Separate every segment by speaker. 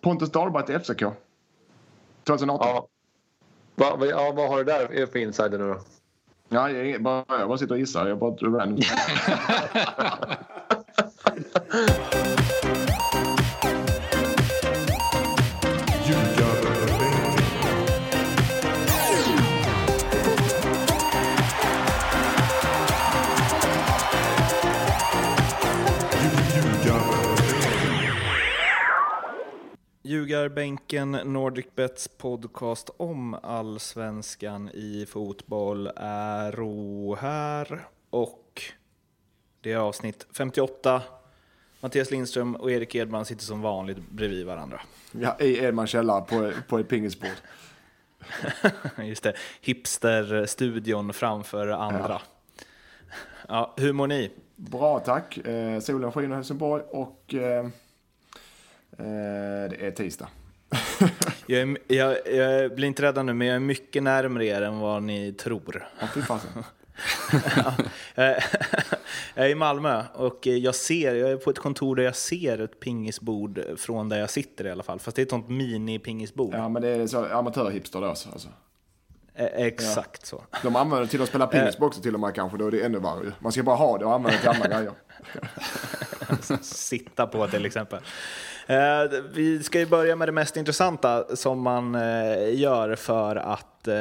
Speaker 1: Pontus Dahlberg till FCK. 2018.
Speaker 2: Ja. Va, va, ja, vad har du där för insider nu då?
Speaker 1: Ja, jag, bara, jag bara sitter och gissar. Jag bara drog
Speaker 3: Ljugarbänken, NordicBets podcast om allsvenskan i fotboll är här och det är avsnitt 58. Mattias Lindström och Erik Edman sitter som vanligt bredvid varandra.
Speaker 1: Ja, i Edmans källare på, på ett pingisbord.
Speaker 3: Just det, hipsterstudion framför andra. Ja. ja. hur mår ni?
Speaker 1: Bra tack. Eh, solen skiner i Helsingborg och Eh, det är tisdag.
Speaker 3: jag, är, jag, jag, blir inte rädd nu, men jag är mycket närmare er än vad ni tror.
Speaker 1: Ja, fy fasen.
Speaker 3: jag är i Malmö och jag ser, jag är på ett kontor där jag ser ett pingisbord från där jag sitter i alla fall. Fast det är ett sånt mini-pingisbord.
Speaker 1: Ja, men det är så amatörhipster då alltså.
Speaker 3: Eh, exakt ja. så.
Speaker 1: De använder det till att spela pingisbox också till och med kanske, då är det ännu värre. Man ska bara ha det och använda det till andra grejer.
Speaker 3: Sitta på till exempel. Eh, vi ska ju börja med det mest intressanta som man eh, gör för att eh,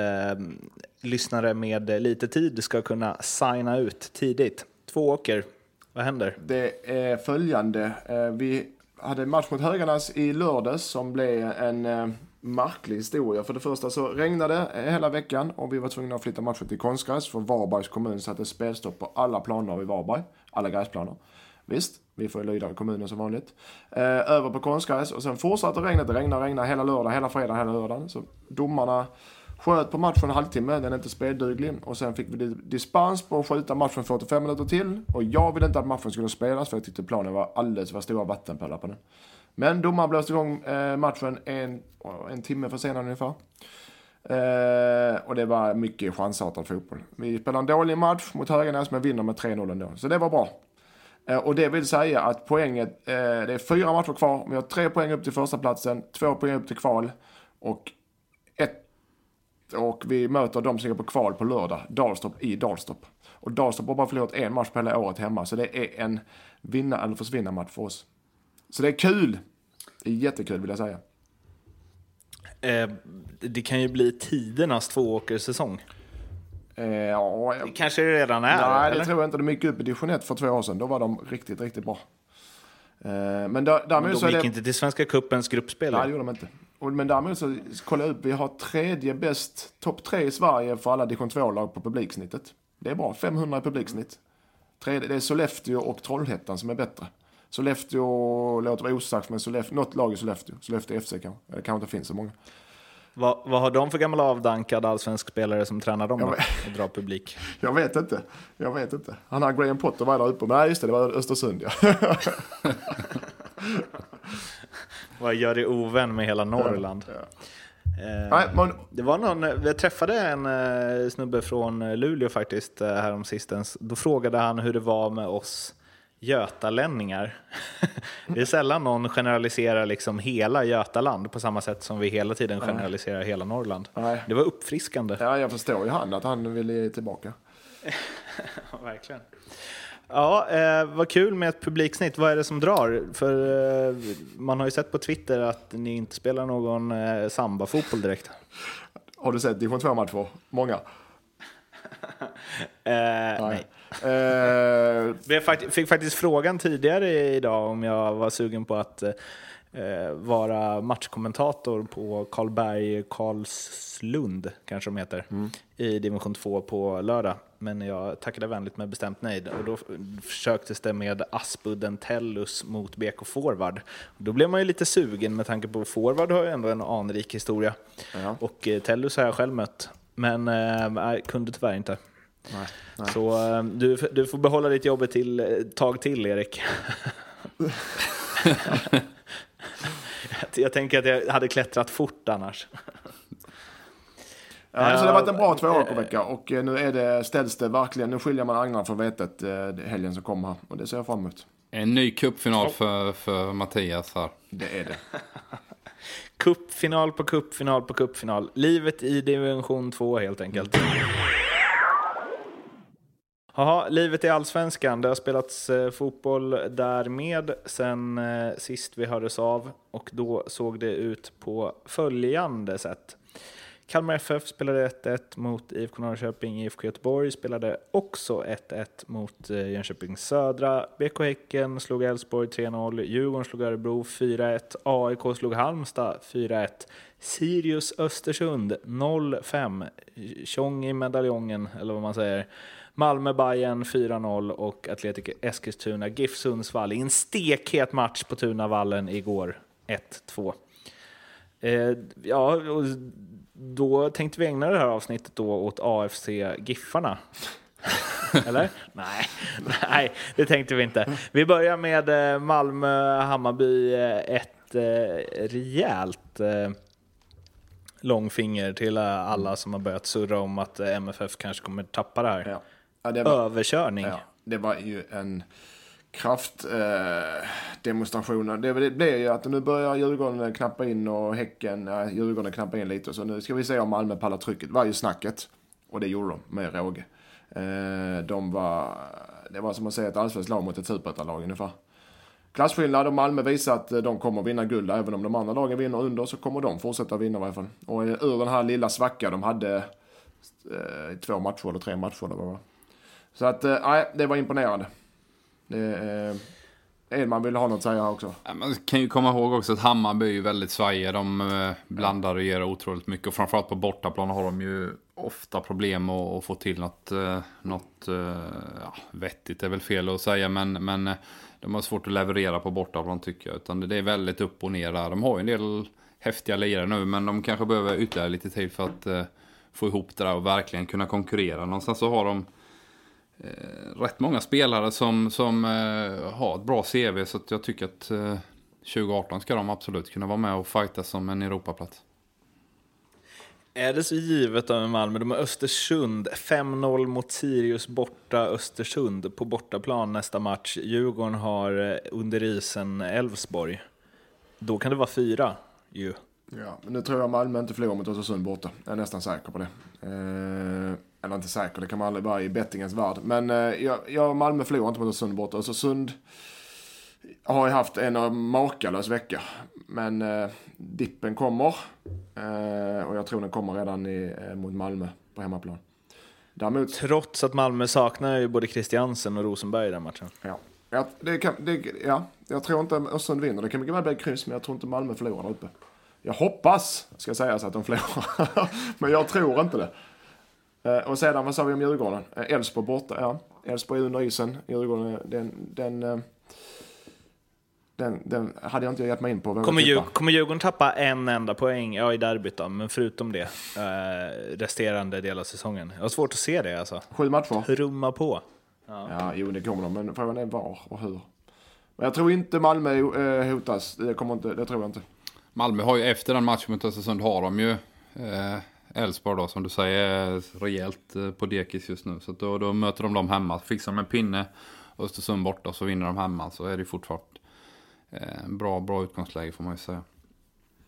Speaker 3: lyssnare med lite tid ska kunna signa ut tidigt. Två åker, vad händer?
Speaker 1: Det är följande. Eh, vi hade match mot Höganäs i lördags som blev en eh, märklig historia. För det första så regnade hela veckan och vi var tvungna att flytta matchen till konstgräs för Varbergs kommun satte spelstopp på alla planer i Varberg, alla gräsplaner. Visst, vi får lyda kommunen som vanligt. Eh, över på konstgräs och sen fortsatte regnet. Det regnade och regnade hela lördag, hela fredag, hela lördagen. Så domarna sköt på matchen en halvtimme, den är inte spelduglig. Och sen fick vi dispens på att skjuta matchen 45 minuter till. Och jag ville inte att matchen skulle spelas för jag tyckte planen var alldeles för stora vattenpölar på den. Men domaren blåste igång eh, matchen en, en timme för senare ungefär. Eh, och det var mycket chansartad fotboll. Vi spelade en dålig match mot Höganäs men vinner med 3-0 ändå. Så det var bra. Eh, och det vill säga att poänget, eh, det är fyra matcher kvar. Vi har tre poäng upp till första platsen, två poäng upp till kval och ett och vi möter de som ligger på kval på lördag, Dalstorp i Dalstorp. Och Dalstorp har bara förlorat en match på hela året hemma, så det är en vinna eller försvinna match för oss. Så det är kul! Det är jättekul vill jag säga.
Speaker 3: Eh, det kan ju bli tidernas tvååkerssäsong.
Speaker 1: Eh, ja,
Speaker 3: det kanske det redan är?
Speaker 1: Nej, eller? det tror jag inte. De gick upp i division 1 för två år sedan. Då var de riktigt, riktigt bra. Eh, men, där,
Speaker 3: men de gick det... inte till Svenska Cupens gruppspel?
Speaker 1: Nej, det gjorde de inte. Men däremot så kolla upp, vi har tredje bäst, topp tre i Sverige för alla division 2-lag på publiksnittet. Det är bra, 500 i publiksnitt. Tredje, det är Sollefteå och Trollhättan som är bättre. Sollefteå låter vara osagt, men Sollefteå, något lag i Sollefteå. Sollefteå FC kanske. Det kanske inte finns så många.
Speaker 3: Vad, vad, har de för gammal avdankad allsvensk spelare som tränar dem och drar publik?
Speaker 1: Jag vet inte. Jag vet inte. Han har Graham Potter var där uppe. Men nej, just det, det var Östersund ja.
Speaker 3: vad gör det ovän med hela Norrland? Ja, ja.
Speaker 1: Eh, nej, man...
Speaker 3: Det var någon, jag träffade en eh, snubbe från Luleå faktiskt eh, häromsistens. Då frågade han hur det var med oss götalänningar. det är sällan någon generaliserar liksom hela Götaland på samma sätt som vi hela tiden generaliserar hela Norrland. Nej. Det var uppfriskande.
Speaker 1: Ja, jag förstår ju han att han ville ge tillbaka.
Speaker 3: verkligen. Ja, eh, vad kul med ett publiksnitt. Vad är det som drar? För eh, man har ju sett på Twitter att ni inte spelar någon eh, samba-fotboll direkt.
Speaker 1: Har du sett division 2-matcher? Många?
Speaker 3: eh, nej. nej. Uh, jag fick faktiskt frågan tidigare idag om jag var sugen på att uh, vara matchkommentator på Karlberg Karlslund, kanske de heter, mm. i division 2 på lördag. Men jag tackade vänligt med bestämt nej. Och då försöktes det med Aspudden Tellus mot BK Forward. Då blev man ju lite sugen med tanke på Forward har ju ändå en anrik historia. Ja. Och eh, Tellus har jag själv mött. Men äh, kunde tyvärr inte. Nej, nej. Så eh, du, du får behålla ditt jobb ett till, ett tag till, Erik. jag tänker att jag hade klättrat fort annars.
Speaker 1: Ja, så det har varit en bra tvååkervecka och eh, nu är det, ställs det verkligen, nu skiljer man agnarna från vetet eh, helgen som kommer här och det ser jag fram emot.
Speaker 4: En ny cupfinal för, för Mattias här.
Speaker 1: Det är det.
Speaker 3: Cupfinal på cupfinal på cupfinal. Livet i division 2 helt enkelt. Jaha, livet i allsvenskan. Det har spelats eh, fotboll där med sen eh, sist vi hördes av och då såg det ut på följande sätt. Kalmar FF spelade 1-1 mot IFK Norrköping. IFK Göteborg spelade också 1-1 mot eh, Jönköping Södra. BK Häcken slog Elfsborg 3-0. Djurgården slog Örebro 4-1. AIK slog Halmstad 4-1. Sirius Östersund 0-5. Tjong i medaljongen, eller vad man säger. Malmö Bayern 4-0 och Atletico Eskilstuna GIF Sundsvall i en stekhet match på Tunavallen igår 1-2. Eh, ja, och då tänkte vi ägna det här avsnittet då åt AFC Giffarna. Eller? nej, nej, det tänkte vi inte. Vi börjar med eh, Malmö-Hammarby. Eh, ett eh, rejält eh, långfinger till eh, alla som har börjat surra om att MFF kanske kommer tappa det här. Ja. Ja, det var, Överkörning. Ja,
Speaker 1: det var ju en kraftdemonstration. Eh, det, det blev ju att nu börjar Djurgården knappa in och Häcken, ja, Djurgården knappa in lite. Så nu ska vi se om Malmö pallar trycket. var ju snacket. Och det gjorde de med råge. Eh, de var, det var som att säga ett allsvenskt lag mot ett superettalag ungefär. Klasskillnad och Malmö visar att de kommer vinna guld. Även om de andra lagen vinner under så kommer de fortsätta vinna i varje fall. Och ur den här lilla svacka de hade eh, två matcher eller tre matcher eller vad så att, eh, nej, det var imponerande. Det, eh, Edman vill ha något att säga också.
Speaker 4: Man kan ju komma ihåg också att Hammarby är ju väldigt svajiga. De eh, blandar och ger otroligt mycket. Och framförallt på bortaplan har de ju ofta problem att, få till något, eh, något eh, ja, vettigt. Det är väl fel att säga, men, men de har svårt att leverera på bortaplan tycker jag. Utan det är väldigt upp och ner där. De har ju en del häftiga lirare nu, men de kanske behöver ytterligare lite tid för att få ihop det där och verkligen kunna konkurrera. Någonstans så har de rätt många spelare som, som eh, har ett bra CV. Så jag tycker att eh, 2018 ska de absolut kunna vara med och fighta som en Europaplats.
Speaker 3: Är det så givet av Malmö? De har Östersund, 5-0 mot Sirius borta Östersund på bortaplan nästa match. Djurgården har eh, under isen Elfsborg. Då kan det vara fyra ju.
Speaker 1: Ja, men nu tror jag Malmö inte förlorar mot Östersund borta. Jag är nästan säker på det. Eh, eller inte säker, det kan man aldrig vara i bettingens värld. Men eh, jag, jag Malmö förlorar inte mot Östersund borta. Östersund har ju haft en makalös vecka. Men eh, dippen kommer. Eh, och jag tror den kommer redan i, eh, mot Malmö på hemmaplan.
Speaker 3: Däremot, Trots att Malmö saknar ju både Christiansen och Rosenberg i den matchen.
Speaker 1: Ja, ja, det kan, det, ja jag tror inte Östersund vinner. Det kan mycket väl bli kryss, men jag tror inte Malmö förlorar där uppe. Jag hoppas, ska sägas, att de förlorar. men jag tror inte det. Eh, och sedan, vad sa vi om Djurgården? Eh, Elfsborg borta, ja. Elfsborg under isen. Djurgården, den, den, eh, den, den hade jag inte gett mig in på.
Speaker 3: Kommer, Djur, kommer Djurgården tappa en enda poäng? Ja, i derbyt då, men förutom det, eh, resterande del av säsongen. Jag har svårt att se det alltså.
Speaker 1: Sju matcher.
Speaker 3: Trumma på.
Speaker 1: Ja. ja, jo det kommer de, men frågan är var och hur. Men jag tror inte Malmö eh, hotas, det, kommer inte, det tror jag inte.
Speaker 4: Malmö har ju efter den matchen mot Östersund har de ju eh, Elfsborg då som du säger är rejält eh, på dekis just nu. Så då, då möter de dem hemma. Fixar de en pinne, Östersund borta så vinner de hemma. Så är det fortfarande eh, en bra, bra utgångsläge får man ju säga.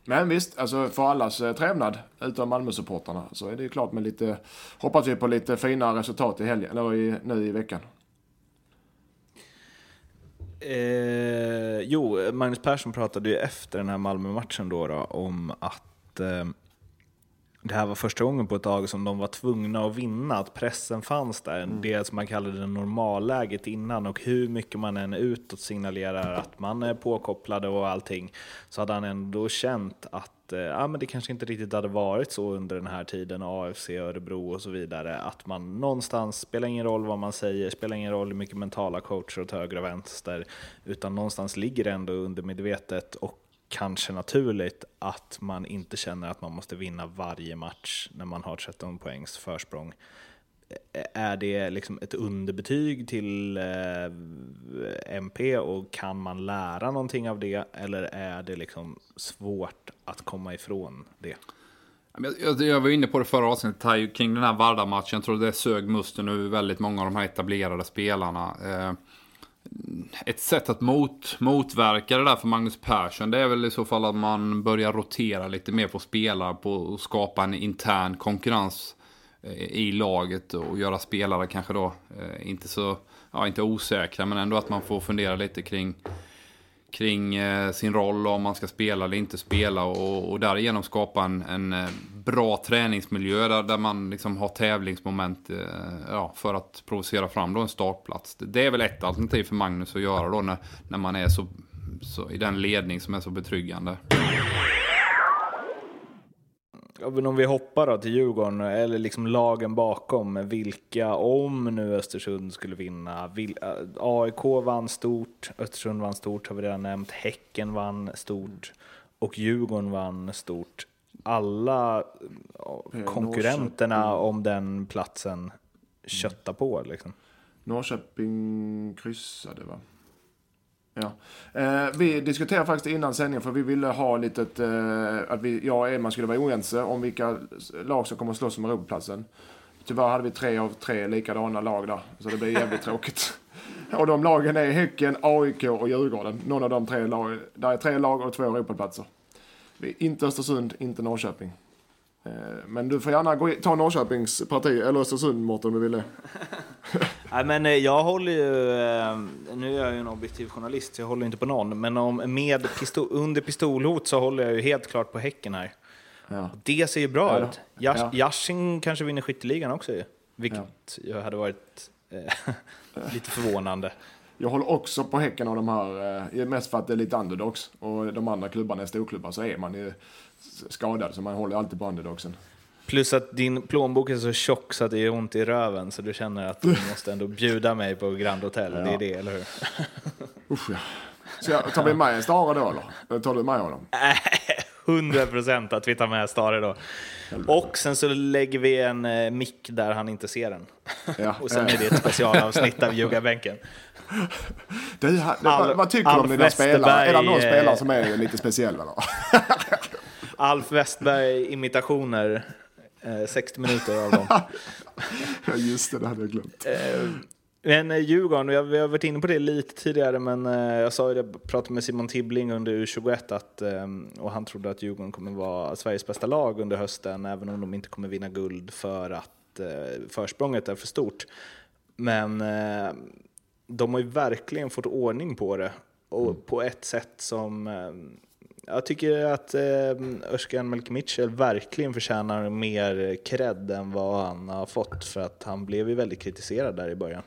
Speaker 1: Men visst, alltså för allas eh, trevnad utom Malmösupportrarna så är det ju klart med lite, hoppas vi på lite fina resultat i helgen, eller i, nu i veckan.
Speaker 3: Eh, jo, Magnus Persson pratade ju efter den här Malmö-matchen då, då om att eh, det här var första gången på ett tag som de var tvungna att vinna, att pressen fanns där. Mm. Det som man kallade det normalläget innan och hur mycket man än utåt signalerar att man är påkopplade och allting, så hade han ändå känt att eh, ja, men det kanske inte riktigt hade varit så under den här tiden, AFC, Örebro och så vidare, att man någonstans, spelar ingen roll vad man säger, spelar ingen roll hur mycket mentala coacher åt höger och vänster, utan någonstans ligger det ändå undermedvetet och kanske naturligt att man inte känner att man måste vinna varje match när man har 13 poängs försprång. Är det liksom ett underbetyg till eh, MP och kan man lära någonting av det eller är det liksom svårt att komma ifrån det?
Speaker 4: Jag, var inne på det förra avsnittet här, kring den här Varda-matchen. Jag tror det sög musten ur väldigt många av de här etablerade spelarna. Eh, ett sätt att mot, motverka det där för Magnus Persson det är väl i så fall att man börjar rotera lite mer på spelare på och skapa en intern konkurrens eh, i laget och göra spelare kanske då eh, inte så, ja inte osäkra men ändå att man får fundera lite kring kring eh, sin roll om man ska spela eller inte spela och, och därigenom skapa en, en bra träningsmiljö där, där man liksom har tävlingsmoment eh, ja, för att provocera fram då en startplats. Det är väl ett alternativ för Magnus att göra då när, när man är så, så i den ledning som är så betryggande.
Speaker 3: Om vi hoppar då till Djurgården, eller liksom lagen bakom, vilka, om nu Östersund skulle vinna, vil, eh, AIK vann stort, Östersund vann stort har vi redan nämnt, Häcken vann stort och Djurgården vann stort. Alla konkurrenterna om den platsen köttar på liksom.
Speaker 1: Norrköping kryssade va? Ja. Eh, vi diskuterade faktiskt innan sändningen för vi ville ha lite eh, att vi, jag och Edman skulle vara oense om vilka lag som kommer att slåss om Europaplatsen. Tyvärr hade vi tre av tre likadana lag där, så det blir jävligt tråkigt. Och de lagen är Häcken, AIK och Djurgården. Någon av de tre lag, där är tre lag och två Europaplatser. Inte Östersund, inte Norrköping. Eh, men du får gärna gå ta Norrköpings parti, eller Östersund Mårten om du vill det.
Speaker 3: Nej, men eh, jag håller ju, eh, nu är jag ju en objektiv journalist så jag håller inte på någon, men om, med pistol, under pistolhot så håller jag ju helt klart på Häcken här. Ja. Det ser ju bra ja, ut. Jas, ja. Yashin kanske vinner skytteligan också ju, vilket ja. hade varit eh, lite förvånande.
Speaker 1: Jag håller också på Häcken av de här, mest för att det är lite underdogs och de andra klubbarna är storklubbar så är man ju skadad så man håller alltid på underdogsen.
Speaker 3: Plus att din plånbok är så tjock så att det gör ont i röven så du känner att du måste ändå bjuda mig på Grand Hotel. Ja. Det är det, eller hur?
Speaker 1: Usch, ja. Så jag, tar vi med en Stare då eller? Tar du med honom?
Speaker 3: Hundra procent att vi tar med Stare då. Och sen så lägger vi en eh, mick där han inte ser den. Ja. och sen är det ett specialavsnitt av Ljugarbänken.
Speaker 1: Du, Al vad tycker du om dina spelare? Är det någon spelare som är lite speciell eller?
Speaker 3: Alf Westberg-imitationer. Eh, 60 minuter av dem.
Speaker 1: just det, det hade jag glömt.
Speaker 3: Eh, men eh, Djurgården, jag, vi har varit inne på det lite tidigare, men eh, jag sa ju det, pratade med Simon Tibbling under U21 att, eh, och han trodde att Djurgården kommer vara Sveriges bästa lag under hösten, även om de inte kommer vinna guld för att eh, försprånget är för stort. Men eh, de har ju verkligen fått ordning på det, och mm. på ett sätt som jag tycker att eh, Özcan Melkemichel verkligen förtjänar mer cred än vad han har fått för att han blev ju väldigt kritiserad där i början.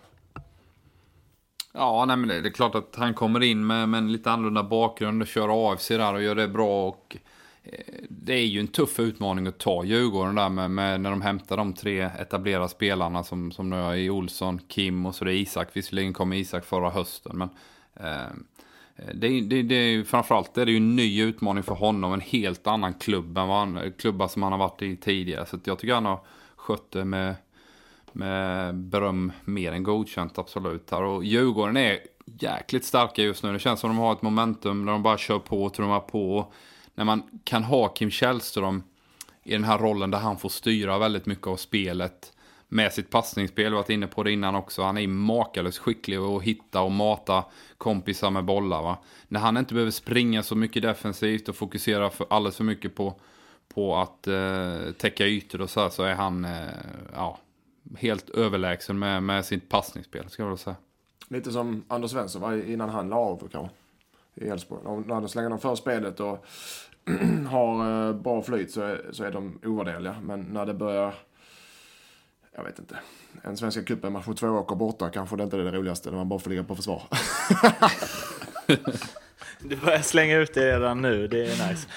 Speaker 4: Ja, nej, men det, är klart att han kommer in med, med en lite annorlunda bakgrund och kör AFC där och gör det bra. Och, eh, det är ju en tuff utmaning att ta Djurgården där med, med, när de hämtar de tre etablerade spelarna som, som nu är i Olsson, Kim och så det är Isak. Visserligen kom Isak förra hösten, men eh, det, det, det, det, framförallt är det ju en ny utmaning för honom, en helt annan klubb än vad han, klubbar som han har varit i tidigare. Så jag tycker han har skött det med, med beröm mer än godkänt absolut. Här. Och Djurgården är jäkligt starka just nu. Det känns som de har ett momentum där de bara kör på och trummar på. När man kan ha Kim Källström i den här rollen där han får styra väldigt mycket av spelet med sitt passningsspel, vi varit inne på det innan också. Han är makalöst skicklig att hitta och mata kompisar med bollar. Va? När han inte behöver springa så mycket defensivt och fokusera för, alldeles för mycket på, på att eh, täcka ytor och så här, så är han eh, ja, helt överlägsen med, med sitt passningsspel, ska jag väl säga.
Speaker 1: Lite som Anders Svensson var innan han la av kanske, i Elfsborg. När de slänger dem för spelet och har eh, bra flyt så är, så är de ovärderliga. Men när det börjar jag vet inte. En Svenska cupen-match mot två åker borta kanske det inte är det roligaste när man bara får ligga på försvar.
Speaker 3: du börjar slänga ut det redan nu, det är nice.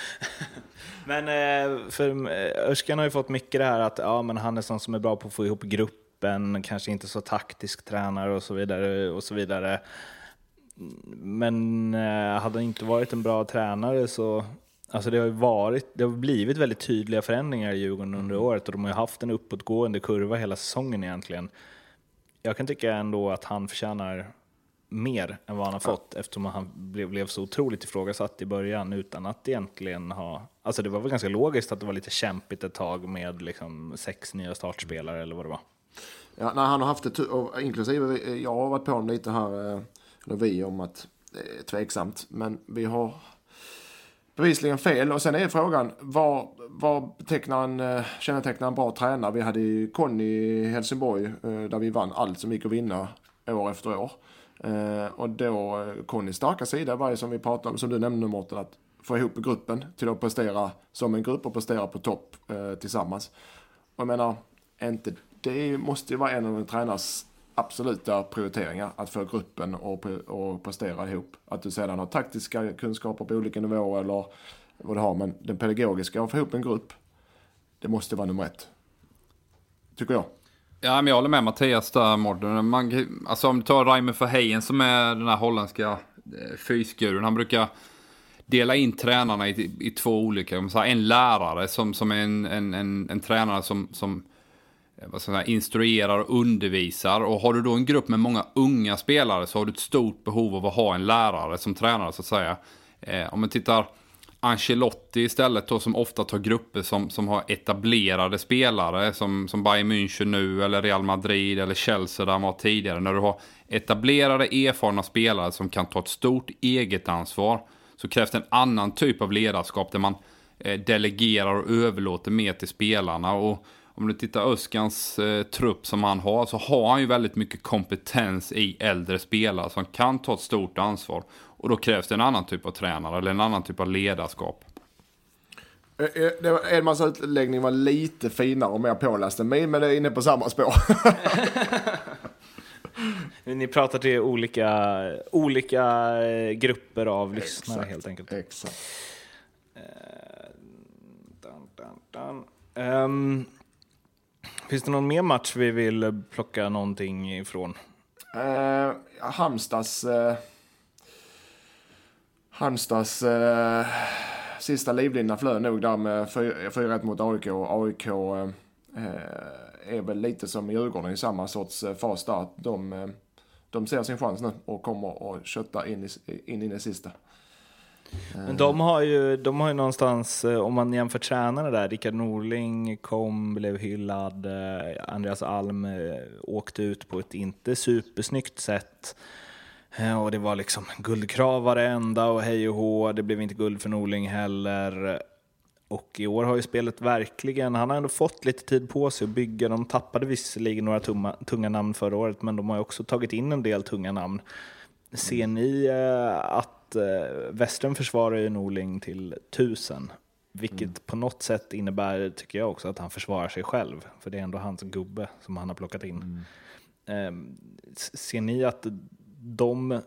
Speaker 3: men eh, för eh, Öskan har ju fått mycket det här att ja, men han är sån som är bra på att få ihop gruppen, kanske inte så taktisk tränare och så vidare. Och så vidare. Men eh, hade han inte varit en bra tränare så Alltså det har varit, det har blivit väldigt tydliga förändringar i Djurgården under mm. året och de har haft en uppåtgående kurva hela säsongen egentligen. Jag kan tycka ändå att han förtjänar mer än vad han har fått eftersom han blev, blev så otroligt ifrågasatt i början utan att egentligen ha... Alltså det var väl ganska logiskt att det var lite kämpigt ett tag med liksom sex nya startspelare eller vad det var.
Speaker 1: Ja, nej, han har haft det, inklusive jag har varit på honom lite här eller vi om att det är tveksamt. Men vi har bevisligen fel. Och sen är frågan, vad, vad betecknar en, eh, kännetecknar en bra tränare? Vi hade ju Conny i Helsingborg eh, där vi vann allt som gick att vinna år efter år. Och då, Connys starka sida var ju som vi pratade om, som du nämnde Mårten, att få ihop gruppen till att prestera som en grupp och prestera på topp tillsammans. Och jag menar, inte, det måste ju vara en av en tränars absoluta prioriteringar. Att få gruppen och, och prestera ihop. Att du sedan har taktiska kunskaper på olika nivåer eller vad du har. Men den pedagogiska, att få ihop en grupp. Det måste vara nummer ett. Tycker jag.
Speaker 4: Ja, men jag håller med Mattias där, Mårten. alltså om du tar Reimer Verheyen som är den här holländska eh, fysguren. Han brukar dela in tränarna i, i två olika. En lärare som, som är en, en, en, en tränare som, som Eh, vad ska jag säga, instruerar och undervisar. Och har du då en grupp med många unga spelare så har du ett stort behov av att ha en lärare som tränare så att säga. Eh, om man tittar Ancelotti istället då som ofta tar grupper som, som har etablerade spelare som, som Bayern München nu eller Real Madrid eller Chelsea där han var tidigare. När du har etablerade erfarna spelare som kan ta ett stort eget ansvar så krävs det en annan typ av ledarskap där man eh, delegerar och överlåter mer till spelarna. Och om du tittar Öskans eh, trupp som han har så har han ju väldigt mycket kompetens i äldre spelare som kan ta ett stort ansvar. Och då krävs det en annan typ av tränare eller en annan typ av ledarskap.
Speaker 1: Eh, eh, Edmans utläggning var lite finare och mer påläst än min, men det är inne på samma spår.
Speaker 3: Ni pratar till olika, olika eh, grupper av lyssnare exakt, helt enkelt.
Speaker 1: Exakt. Uh,
Speaker 3: dun, dun, dun. Um, Finns det någon mer match vi vill plocka någonting ifrån?
Speaker 1: Eh, Halmstads... Eh, Halmstads eh, sista livlina flög nog där med 4-1 mot AIK. AIK eh, är väl lite som Djurgården i samma sorts eh, fas där. De, eh, de ser sin chans nu och kommer att kötta in i, in i det sista.
Speaker 3: Men de har ju, de har ju någonstans, eh, om man jämför tränarna där, Rickard Norling kom, blev hyllad, eh, Andreas Alm eh, åkte ut på ett inte supersnyggt sätt. Och det var liksom guldkrav varenda och hej och hå, det blev inte guld för Norling heller. Och i år har ju spelet verkligen, han har ändå fått lite tid på sig att bygga. De tappade visserligen några tumma, tunga namn förra året, men de har också tagit in en del tunga namn. Ser ni att att eh, Western försvarar ju Norling till tusen. Vilket mm. på något sätt innebär, tycker jag också, att han försvarar sig själv. För det är ändå hans gubbe som han har plockat in. Mm. Eh, ser ni att de, eh,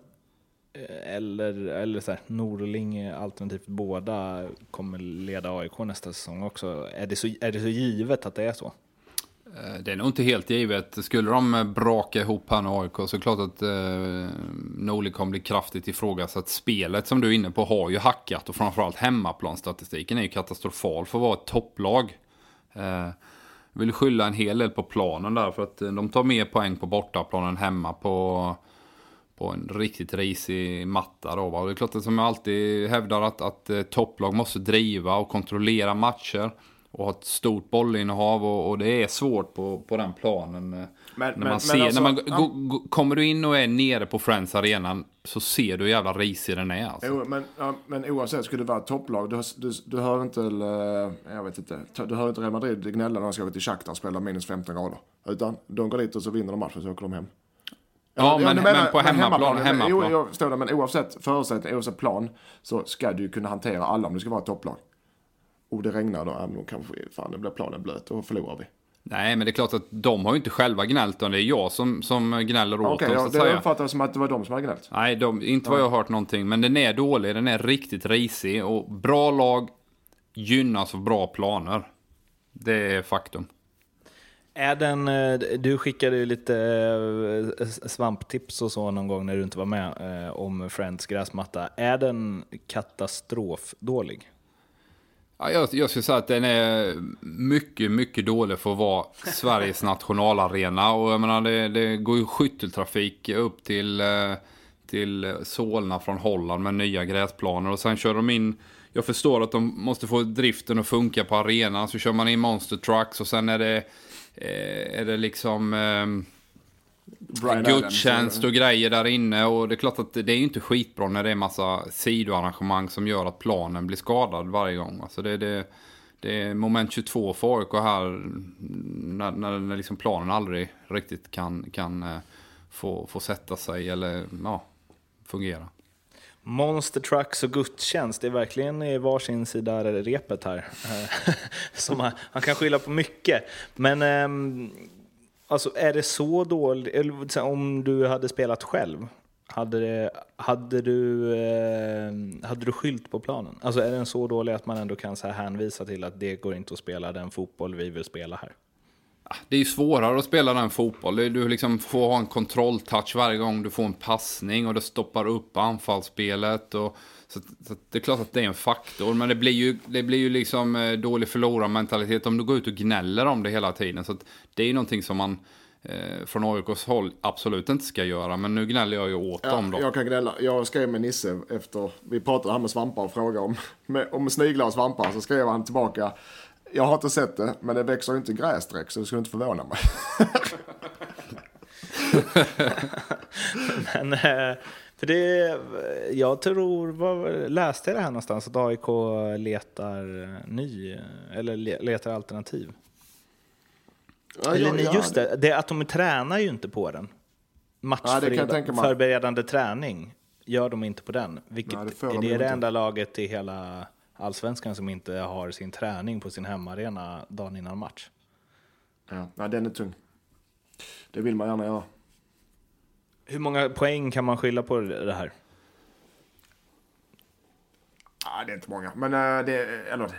Speaker 3: eller, eller så här, Norling alternativt båda, kommer leda AIK nästa säsong också? Är det, så, är det så givet att det är så?
Speaker 4: Eh, det är nog inte helt givet. Skulle de braka ihop här med AIK så är det klart att eh, Norli kommer bli kraftigt ifrågasatt. Spelet som du är inne på har ju hackat och framförallt hemmaplanstatistiken är ju katastrofal för att vara ett topplag. Eh, vill skylla en hel del på planen där för att eh, de tar mer poäng på bortaplanen hemma på, på en riktigt risig matta. Då, va? Det är klart att som jag alltid hävdar att, att eh, topplag måste driva och kontrollera matcher och har ett stort bollinnehav och, och, det är svårt på, på den planen. Men, när man, men, ser, men alltså, när man ja. kommer du in och är nere på Friends Arenan så ser du hur jävla risig den är. Alltså.
Speaker 1: Jo, men, ja, men oavsett, skulle det vara ett topplag, du, du, du hör inte, jag vet inte, du hör inte Real Madrid gnälla när de ska gå till Shakhtar och spela minus 15 grader. Utan de går dit och så vinner de matchen så åker de hem.
Speaker 4: Ja, men, menar, men, på hemmaplan. hemmaplan. hemmaplan.
Speaker 1: Jo, jag det, men oavsett förutsättning, oavsett plan så ska du kunna hantera alla om du ska vara ett topplag och det regnar då, ja, då kanske fan, det blir planen blöt och förlorar vi.
Speaker 4: Nej, men det är klart att de har ju inte själva gnällt, utan det är jag som, som gnäller åt
Speaker 1: okay, dem. Okej, det uppfattar som att det var de som hade gnällt.
Speaker 4: Nej, de, inte vad jag har hört någonting. Men den är dålig, den är riktigt risig och bra lag gynnas av bra planer. Det är faktum.
Speaker 3: Är den, eh, du skickade ju lite eh, svamptips och så någon gång när du inte var med eh, om Friends gräsmatta. Är den katastrofdålig?
Speaker 4: Ja, jag, jag skulle säga att den är mycket, mycket dålig för att vara Sveriges nationalarena. Och jag menar, det, det går ju skytteltrafik upp till, eh, till Solna från Holland med nya gräsplaner. Och sen kör de in, jag förstår att de måste få driften att funka på arenan. Så kör man in monster trucks och sen är det, eh, är det liksom... Gudstjänst och grejer där inne. Och det är klart att det är ju inte skitbra när det är massa sidoarrangemang som gör att planen blir skadad varje gång. Alltså det, det, det är moment 22 för AIK här. När, när, när liksom planen aldrig riktigt kan, kan eh, få, få sätta sig eller ja, fungera.
Speaker 3: Monster Trucks och gudstjänst, det är verkligen i varsin sida repet här. Som man, man kan skylla på mycket. Men ehm, alltså, är det så dåligt, eller om du hade spelat själv, hade, det, hade, du, eh, hade du skylt på planen? Alltså är den så dålig att man ändå kan så här hänvisa till att det går inte att spela den fotboll vi vill spela här?
Speaker 4: Ah, det är ju svårare att spela den fotboll. Du liksom får ha en kontrolltouch varje gång du får en passning och det stoppar upp anfallsspelet. Och, så, så det är klart att det är en faktor. Men det blir ju, det blir ju liksom eh, dålig förlorarmentalitet om du går ut och gnäller om det hela tiden. Så det är ju någonting som man eh, från AIKs håll absolut inte ska göra. Men nu gnäller jag ju åt
Speaker 1: ja,
Speaker 4: dem då.
Speaker 1: Jag kan gnälla. Jag skrev med Nisse efter, vi pratade här med svampar och frågade om, med, om sniglar och svampar. Så skrev han tillbaka, jag har inte sett det, men det växer ju inte gräs direkt så det skulle inte förvåna mig.
Speaker 3: men, eh, för det, jag tror, vad, läste jag det här någonstans, att AIK letar ny, eller letar alternativ?
Speaker 1: Ja,
Speaker 3: eller
Speaker 1: ja, ja,
Speaker 3: just det, det, att de tränar ju inte på den. Matchförberedande träning gör de inte på den. Vilket, nej, det är det det enda laget i hela allsvenskan som inte har sin träning på sin hemmaarena dagen innan match.
Speaker 1: Ja, nej, den är tung. Det vill man gärna göra.
Speaker 3: Hur många poäng kan man skylla på det här?
Speaker 1: Ja, det är inte många, men eh, det, eller,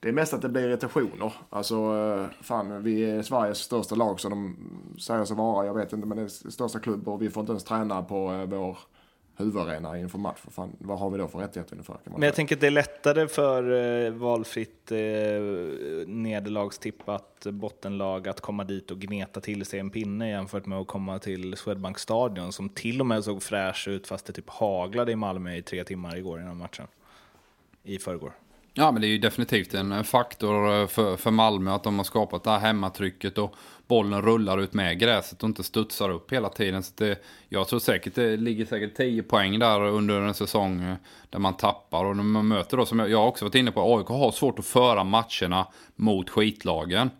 Speaker 1: det är mest att det blir irritationer. Alltså, eh, fan, vi är Sveriges största lag som de säger sig vara. Jag vet inte, men det är största klubb och vi får inte ens träna på eh, vår huvudarena inför match. För fan, vad har vi då för rättigheter ungefär?
Speaker 3: Men jag tänker att det är lättare för eh, valfritt eh, nederlagstippat bottenlag att komma dit och gneta till sig en pinne jämfört med att komma till Swedbank Stadion som till och med såg fräsch ut fast det typ haglade i Malmö i tre timmar igår innan matchen. I förrgår.
Speaker 4: Ja, men det är ju definitivt en faktor eh, för, för Malmö att de har skapat det här hemmatrycket och bollen rullar ut med gräset och inte studsar upp hela tiden. Så det, jag tror säkert det ligger säkert 10 poäng där under en säsong eh, där man tappar. Och när man möter då, som jag, jag också varit inne på, AIK har svårt att föra matcherna mot skitlagen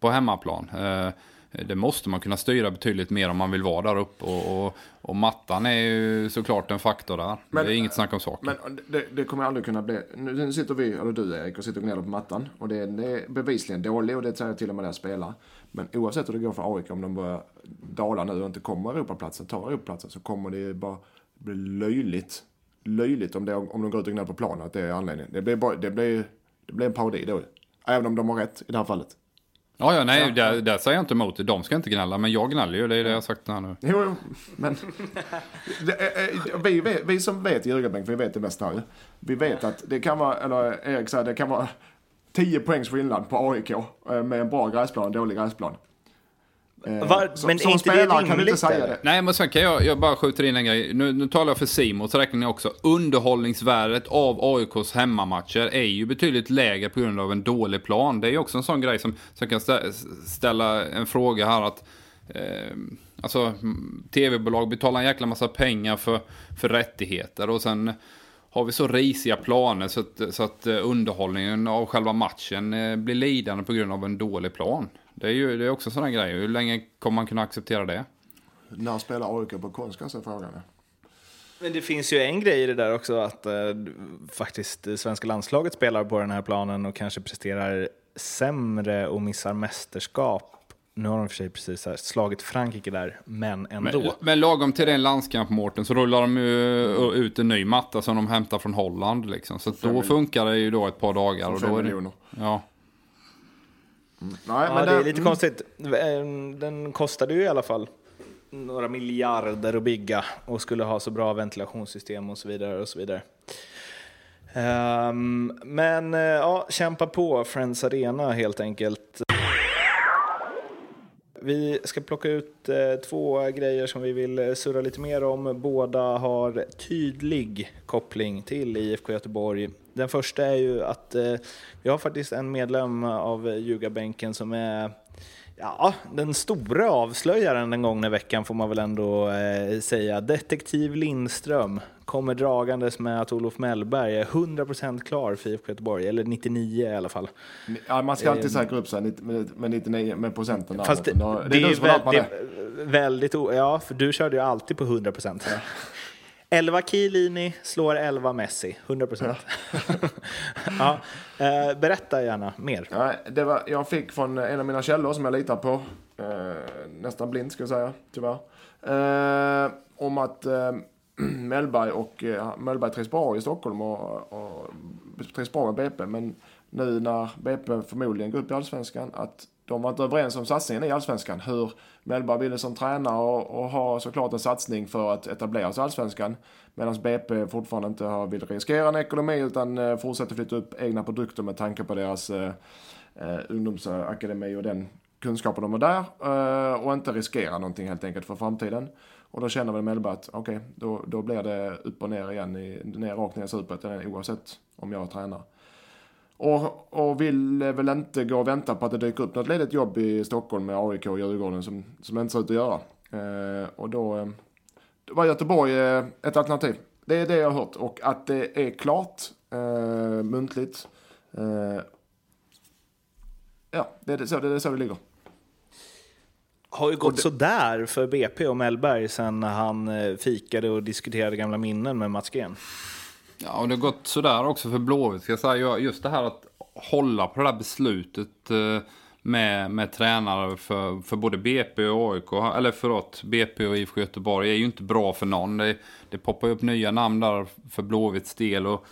Speaker 4: på hemmaplan. Eh, det måste man kunna styra betydligt mer om man vill vara där uppe. Och, och, och mattan är ju såklart en faktor där. Men, det är inget snack om saken.
Speaker 1: Men det, det, kommer aldrig kunna bli... Nu sitter vi, eller du Erik, och sitter och gnäller på mattan. Och det, det är bevisligen dålig och det säger till och med där spela. Men oavsett hur det går för AIK, om de börjar dala nu och inte kommer Europaplatsen, tar Europaplatsen, så kommer det bara bli löjligt. Löjligt om, det, om de går ut och gnäller på planen, att det är anledningen. Det blir, bara, det blir, det blir en parodi då. Även om de har rätt i det här fallet.
Speaker 4: Ja, ja, nej, ja. Där, där säger jag inte emot. De ska inte gnälla, men jag gnäller ju. Det är det jag har sagt här nu.
Speaker 1: Jo, jo men vi, vi, vi som vet ljugarbänk, vi vet det mesta här Vi vet att det kan vara, eller Erik säger, det kan vara 10 poängs skillnad på AIK eh, med en bra gräsplan och en dålig gräsplan.
Speaker 3: Eh, Var, som, men som inte spelare kan du inte säga det.
Speaker 4: Nej, men sen kan jag, jag bara skjuter in en grej. Nu, nu talar jag för Simon, så räknar ni också. Underhållningsvärdet av AIKs hemmamatcher är ju betydligt lägre på grund av en dålig plan. Det är ju också en sån grej som, som kan ställa en fråga här att eh, Alltså, tv-bolag betalar en jäkla massa pengar för, för rättigheter och sen har vi så risiga planer så att, så att eh, underhållningen av själva matchen eh, blir lidande på grund av en dålig plan. Det är ju det är också sådana grejer. Hur länge kommer man kunna acceptera det?
Speaker 1: När spelar AIK på konstgräs är frågan.
Speaker 3: Men det finns ju en grej i det där också att eh, faktiskt det svenska landslaget spelar på den här planen och kanske presterar sämre och missar mästerskap nu har de för sig precis slagit Frankrike där, men ändå.
Speaker 4: Men, men lagom till den landskamp, Mårten, så rullar de ju mm. ut en ny matta som de hämtar från Holland. Liksom. Så då funkar det ju då ett par dagar. Och då är det, ja.
Speaker 3: Mm. Nej, men det, är lite mm. konstigt. Den kostade ju i alla fall några miljarder att bygga och skulle ha så bra ventilationssystem och så vidare. och så vidare. Um, men uh, ja, kämpa på Friends Arena helt enkelt. Vi ska plocka ut eh, två grejer som vi vill eh, surra lite mer om. Båda har tydlig koppling till IFK Göteborg. Den första är ju att eh, vi har faktiskt en medlem av ljugarbänken som är Ja, den stora avslöjaren den gångna veckan får man väl ändå säga. Detektiv Lindström kommer dragandes med att Olof Mellberg är 100% klar för IFK Göteborg, eller 99 i alla fall.
Speaker 1: Ja, man ska alltid eh, säkra upp sig med 99 med procenten.
Speaker 3: Fast det, det, det, är, vä det är väldigt... Ja, för du körde ju alltid på 100%. Ja. 11 Chiellini slår 11 Messi, 100 procent. Ja. ja. Eh, berätta gärna mer.
Speaker 1: Ja, det var, jag fick från en av mina källor som jag litar på, eh, nästan blind ska jag säga, tyvärr, eh, om att Mellberg och eh, Mellberg trivs bra i Stockholm och, och trivs bra med BP, men nu när BP förmodligen går upp i Allsvenskan, att de var inte överens om satsningen i Allsvenskan. Hur Mellberg ville som tränare och, och ha såklart en satsning för att etablera sig i Allsvenskan. Medan BP fortfarande inte har, vill riskera en ekonomi utan eh, fortsätter flytta upp egna produkter med tanke på deras eh, eh, ungdomsakademi och den kunskapen de har där. Eh, och inte riskera någonting helt enkelt för framtiden. Och då känner väl Mellberg att okej, okay, då, då blir det upp och ner igen, i, ner, rakt ner i Superettan eh, oavsett om jag tränar. Och, och vill eh, väl inte gå och vänta på att det dyker upp något ledigt jobb i Stockholm med AIK och Djurgården som, som inte ser ut att göra. Eh, och då, eh, då var Göteborg eh, ett alternativ. Det är det jag har hört. Och att det är klart eh, muntligt. Eh, ja, det är så det, är så det ligger.
Speaker 3: Har ju gått det... sådär för BP och Mellberg sen han eh, fikade och diskuterade gamla minnen med Mats Green.
Speaker 4: Ja, och det har gått sådär också för Blåvitt. Ska jag säga. Just det här att hålla på det där beslutet eh, med, med tränare för, för både BP och AIK, eller förlåt, BP och IFK Göteborg är ju inte bra för någon. Det, det poppar upp nya namn där för Blåvitts del. Och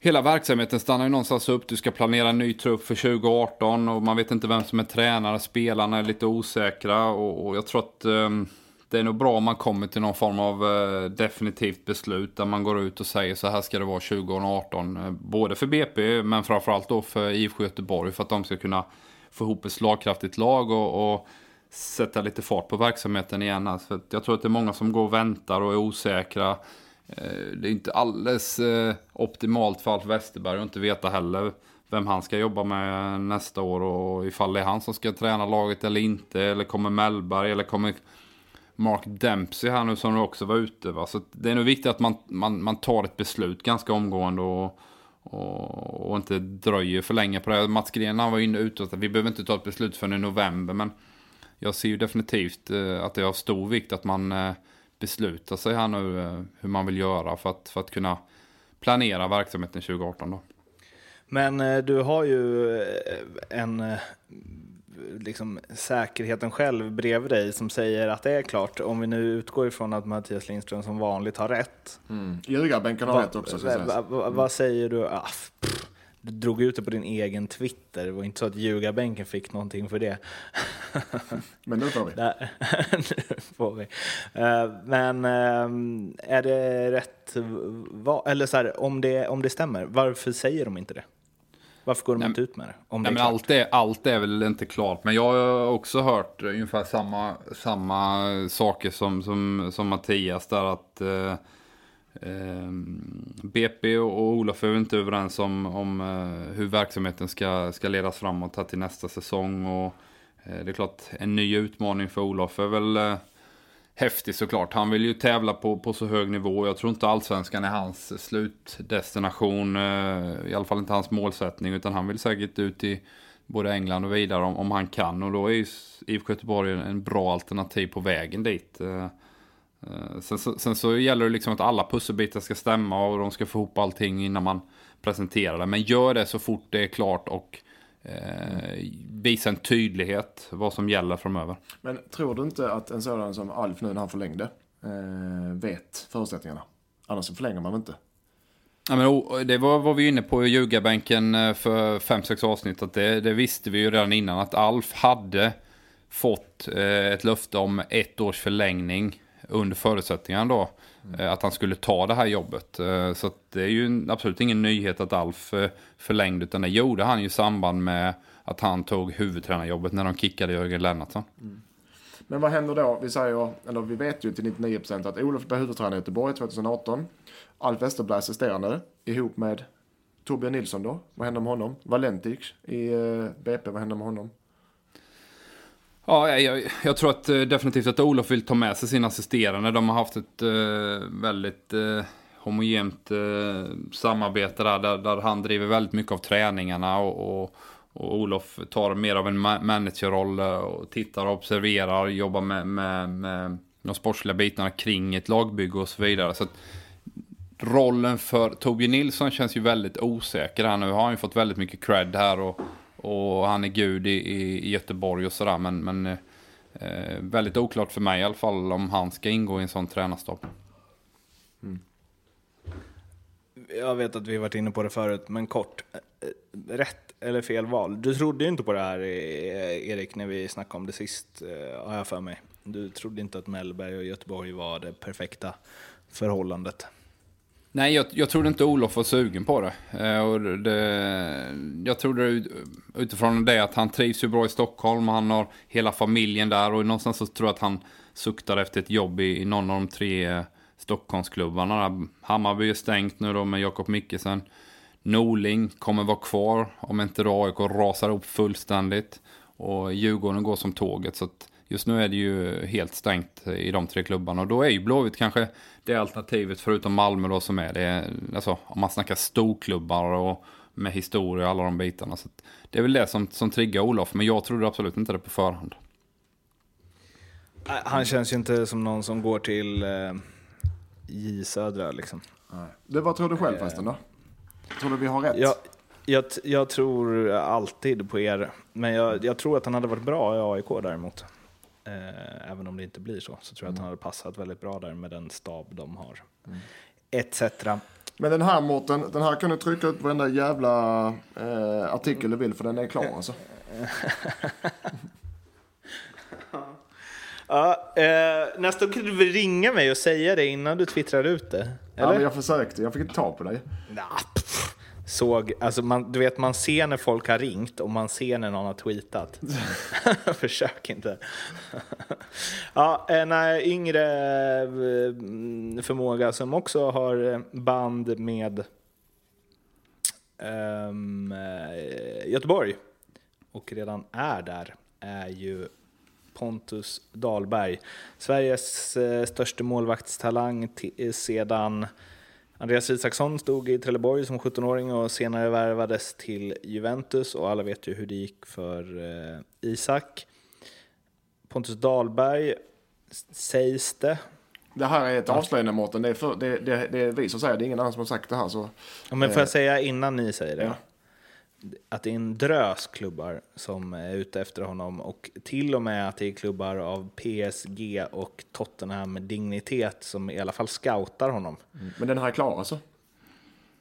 Speaker 4: Hela verksamheten stannar ju någonstans upp. Du ska planera en ny trupp för 2018 och man vet inte vem som är tränare. Spelarna är lite osäkra och, och jag tror att um, det är nog bra om man kommer till någon form av uh, definitivt beslut där man går ut och säger så här ska det vara 2018. Uh, eh, både för BP men framförallt då för IFK Göteborg för att de ska kunna få ihop ett slagkraftigt lag och, och sätta lite fart på verksamheten igen. Alltså, jag tror att det är många som går och väntar och är osäkra. Eh, det är inte alldeles eh, optimalt för Alf Westerberg att inte veta heller vem han ska jobba med nästa år och ifall det är han som ska träna laget eller inte. Eller kommer Mellberg eller kommer Mark Dempsey här nu som också var ute. Va? Så det är nog viktigt att man, man, man tar ett beslut ganska omgående och, och, och inte dröjer för länge på det. Mats Gren han var inne ute och vi behöver inte ta ett beslut förrän i november. Men jag ser ju definitivt eh, att det är av stor vikt att man eh, beslutar sig här nu eh, hur man vill göra för att, för att kunna planera verksamheten 2018 då.
Speaker 3: Men du har ju en liksom, säkerheten själv bredvid dig som säger att det är klart, om vi nu utgår ifrån att Mattias Lindström som vanligt har rätt.
Speaker 1: Mm. Ljugarbänken har rätt också.
Speaker 3: Vad va, va, va säger du? Ah, pff, du drog ut det på din egen Twitter. Det var inte så att ljugarbänken fick någonting för det.
Speaker 1: Men nu får vi.
Speaker 3: nu får vi. Uh, men uh, är det rätt? Eller så här, om det, om det stämmer, varför säger de inte det? Varför går de inte ut med det? Om
Speaker 4: nej,
Speaker 3: det är
Speaker 4: men allt, är, allt är väl inte klart. Men jag har också hört ungefär samma, samma saker som, som, som Mattias där. att eh, eh, Ehm, BP och Olof är inte överens om, om eh, hur verksamheten ska, ska ledas framåt här till nästa säsong. Och, eh, det är klart, en ny utmaning för Olof är väl eh, häftig såklart. Han vill ju tävla på, på så hög nivå. Jag tror inte allsvenskan är hans slutdestination. I alla fall inte hans målsättning. Utan han vill säkert ut i både England och vidare om, om han kan. Och då är ju IFK Göteborg en bra alternativ på vägen dit. Eh, sen, sen, sen så gäller det liksom att alla pusselbitar ska stämma och de ska få ihop allting innan man presenterar det. Men gör det så fort det är klart och eh, visa en tydlighet vad som gäller framöver.
Speaker 1: Men tror du inte att en sådan som Alf nu när han förlängde eh, vet förutsättningarna? Annars förlänger man inte.
Speaker 4: Ja, men, det var vad vi inne på i ljugarbänken eh, för 5-6 avsnitt. Att det, det, visste vi ju redan innan att Alf hade fått eh, ett löfte om ett års förlängning under förutsättningarna då. Mm. Att han skulle ta det här jobbet. Eh, så det är ju absolut ingen nyhet att Alf eh, förlängde. Utan det gjorde han ju i samband med att han tog huvudtränarjobbet när de kickade Jörgen Lennartsson. Mm.
Speaker 1: Men vad händer då? Vi säger, eller vi vet ju till 99% att Olof blir huvudtränare i Göteborg 2018. Alf Westerberg assisterande ihop med Torbjörn Nilsson då? Vad händer med honom? Valentic i eh, BP, vad händer med honom?
Speaker 4: Ja, jag, jag, tror att eh, definitivt att Olof vill ta med sig sina assisterande. De har haft ett eh, väldigt eh, homogent eh, samarbete där, där, där, han driver väldigt mycket av träningarna och, och, och Olof tar mer av en managerroll eh, och tittar och observerar, jobbar med, med, med de sportsliga bitarna kring ett lagbygge och så vidare. Så att, rollen för Torbjörn Nilsson känns ju väldigt osäker här nu. Har han ju fått väldigt mycket cred här och, och han är gud i, i Göteborg och sådär. Men, men eh, eh, väldigt oklart för mig i alla fall om han ska ingå i en sån tränarstab. Mm.
Speaker 3: Jag vet att vi varit inne på det förut, men kort. Eh, eh, rätt eller fel val? Du trodde ju inte på det här Erik när vi snackade om det sist, har jag för mig. Du trodde inte att Mellberg och Göteborg var det perfekta förhållandet.
Speaker 4: Nej, jag, jag trodde inte Olof var sugen på det. Eh, och det jag trodde utifrån det att han trivs ju bra i Stockholm han har hela familjen där. Och någonstans så tror jag att han suktar efter ett jobb i, i någon av de tre Stockholmsklubbarna. Hammarby är stängt nu då med Jakob Mickelsen. Norling kommer vara kvar om inte AIK rasar upp fullständigt. Och Djurgården går som tåget. Så att Just nu är det ju helt stängt i de tre klubbarna och då är ju Blåvitt kanske det alternativet förutom Malmö då som är det. Alltså om man snackar storklubbar och med historia och alla de bitarna. Så det är väl det som, som triggar Olof, men jag trodde absolut inte det på förhand.
Speaker 3: Han känns ju inte som någon som går till eh, J Södra liksom.
Speaker 1: Det, vad tror du själv förresten då? Tror du vi har rätt?
Speaker 3: Jag, jag, jag tror alltid på er, men jag, jag, tror att han hade varit bra i AIK däremot. Eh, även om det inte blir så, så tror jag att han hade passat väldigt bra där med den stab de har. Mm. Etc.
Speaker 1: Men den här Mårten, den här kan du trycka ut på varenda jävla eh, artikel du vill för den är klar alltså.
Speaker 3: ja, eh, nästa gång kan du väl ringa mig och säga det innan du twittrar ut det? Eller?
Speaker 1: Ja, men jag försökte, jag fick inte ta på dig.
Speaker 3: Nah, såg, alltså man, du vet man ser när folk har ringt och man ser när någon har tweetat. Försök inte. ja, eh, en yngre eh, förmåga som också har eh, band med um, Göteborg och redan är där är ju Pontus Dahlberg. Sveriges största målvaktstalang sedan Andreas Isaksson stod i Trelleborg som 17-åring och senare värvades till Juventus och alla vet ju hur det gick för eh, Isak. Pontus Dahlberg sägs det.
Speaker 1: Det här är ett avslöjande Mårten, det, är det, det, det är vi som säger det, är ingen annan som har sagt det här. Så,
Speaker 3: ja, men får jag säga innan ni säger det? Ja att det är en drös klubbar som är ute efter honom och till och med att det är klubbar av PSG och Tottenham med dignitet som i alla fall scoutar honom.
Speaker 1: Mm. Men den här är klar alltså?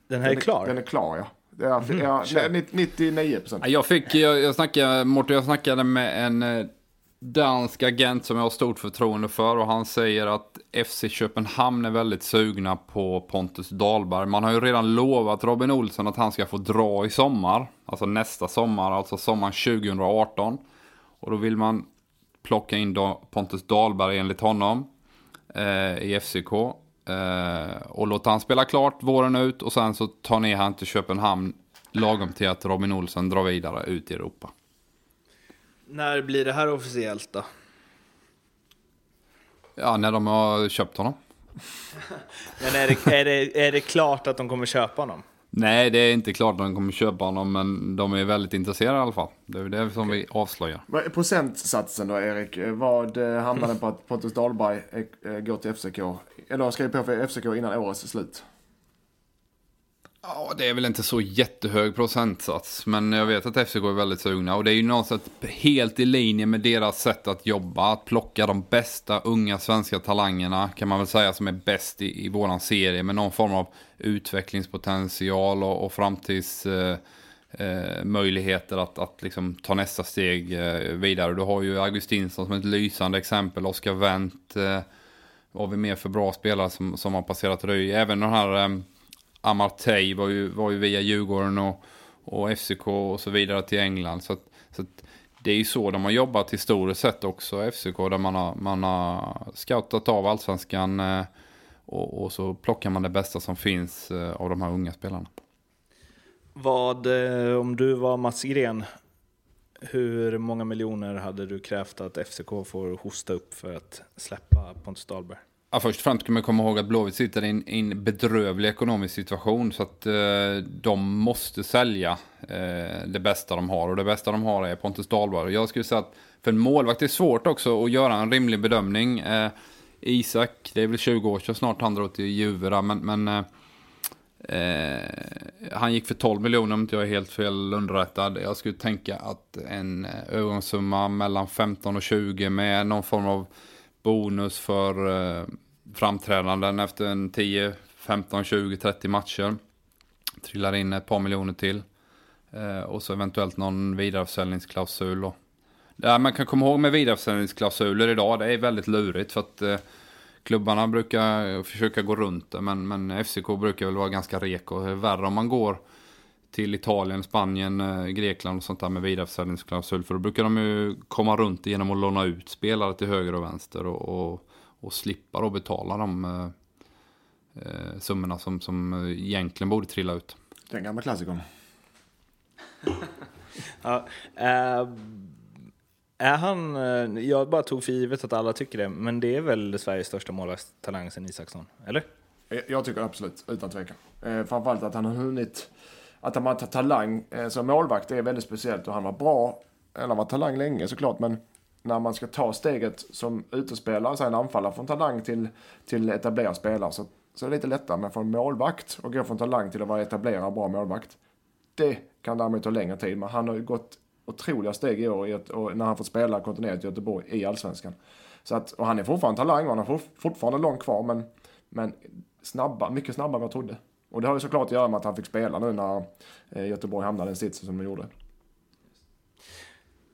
Speaker 3: Den här den är, är klar?
Speaker 1: Den är klar ja. Det är, mm. ja, 99 procent.
Speaker 4: Jag fick, jag, jag snackade, Morten, jag snackade med en eh, dansk agent som jag har stort förtroende för och han säger att FC Köpenhamn är väldigt sugna på Pontus Dahlberg. Man har ju redan lovat Robin Olsson att han ska få dra i sommar, alltså nästa sommar, alltså sommaren 2018. Och då vill man plocka in Pontus Dahlberg enligt honom eh, i FCK. Eh, och låta han spela klart våren ut och sen så tar ni han till Köpenhamn lagom till att Robin Olsson drar vidare ut i Europa.
Speaker 3: När blir det här officiellt då?
Speaker 4: Ja, när de har köpt honom.
Speaker 3: men är det, är, det, är det klart att de kommer köpa honom?
Speaker 4: Nej, det är inte klart att de kommer köpa honom, men de är väldigt intresserade i alla fall. Det är det som okay. vi avslöjar.
Speaker 1: Är procentsatsen då, Erik? Vad eh, hamnar den på att Pontus Dahlberg eh, eh, går till FCK? Eller skriver på för FCK innan årets slut?
Speaker 4: Ja, det är väl inte så jättehög procentsats, men jag vet att FCK är väldigt sugna. Och det är ju någonstans helt i linje med deras sätt att jobba. Att plocka de bästa unga svenska talangerna, kan man väl säga, som är bäst i, i våran serie. Med någon form av utvecklingspotential och, och framtidsmöjligheter eh, eh att, att liksom ta nästa steg eh, vidare. Du har ju Augustinsson som ett lysande exempel, Oskar Wendt. Eh, vad har vi mer för bra spelare som, som har passerat röj? Även den här... Eh, Amartey var ju, var ju via Djurgården och, och FCK och så vidare till England. Så, att, så att det är ju så de har jobbat historiskt sett också, FCK, där man har, man har scoutat av allsvenskan eh, och, och, så plockar man det bästa som finns eh, av de här unga spelarna.
Speaker 3: Vad, eh, om du var Mats Gren, hur många miljoner hade du krävt att FCK får hosta upp för att släppa Pontus Dahlberg?
Speaker 4: Ja, först och främst ska man komma ihåg att Blåvitt sitter i en, i en bedrövlig ekonomisk situation. Så att eh, de måste sälja eh, det bästa de har. Och det bästa de har är Pontus Dahlberg. Jag skulle säga att för en målvakt är det svårt också att göra en rimlig bedömning. Eh, Isak, det är väl 20 år sedan snart han drog till Juve men, men eh, eh, han gick för 12 miljoner om inte jag är helt fel underrättad. Jag skulle tänka att en eh, övergångssumma mellan 15 och 20 med någon form av bonus för eh, framträdanden efter en 10, 15, 20, 30 matcher. Trillar in ett par miljoner till. Eh, och så eventuellt någon vidareförsäljningsklausul. Och, det man kan komma ihåg med vidareförsäljningsklausuler idag, det är väldigt lurigt för att eh, klubbarna brukar försöka gå runt det, men, men FCK brukar väl vara ganska reko. Det är värre om man går till Italien, Spanien, eh, Grekland och sånt där med vidareförsäljningsklausul. För då brukar de ju komma runt genom att låna ut spelare till höger och vänster och, och, och slippa då betala de eh, eh summorna som, som egentligen borde trilla ut.
Speaker 1: Den gamla klassikern.
Speaker 3: ja, äh, är han, jag bara tog för givet att alla tycker det, men det är väl Sveriges största målvaktstalang sen Isaksson, eller?
Speaker 1: Jag tycker absolut, utan tvekan. Eh, framförallt att han har hunnit, att han har talang eh, som målvakt är väldigt speciellt och han var bra, eller han var talang länge såklart, men när man ska ta steget som utespelare, så en anfallare från talang till, till etablerad spelare, så, så är det lite lättare. Men från målvakt och gå från talang till att vara etablerad bra målvakt, det kan däremot ta längre tid. Men han har ju gått otroliga steg i år i ett, när han fått spela kontinuerligt i Göteborg i Allsvenskan. Så att, och han är fortfarande talang och han har fortfarande långt kvar men, men snabba, mycket snabbare än vad jag trodde. Och det har ju såklart att göra med att han fick spela nu när eh, Göteborg hamnade i den sitsen som de gjorde.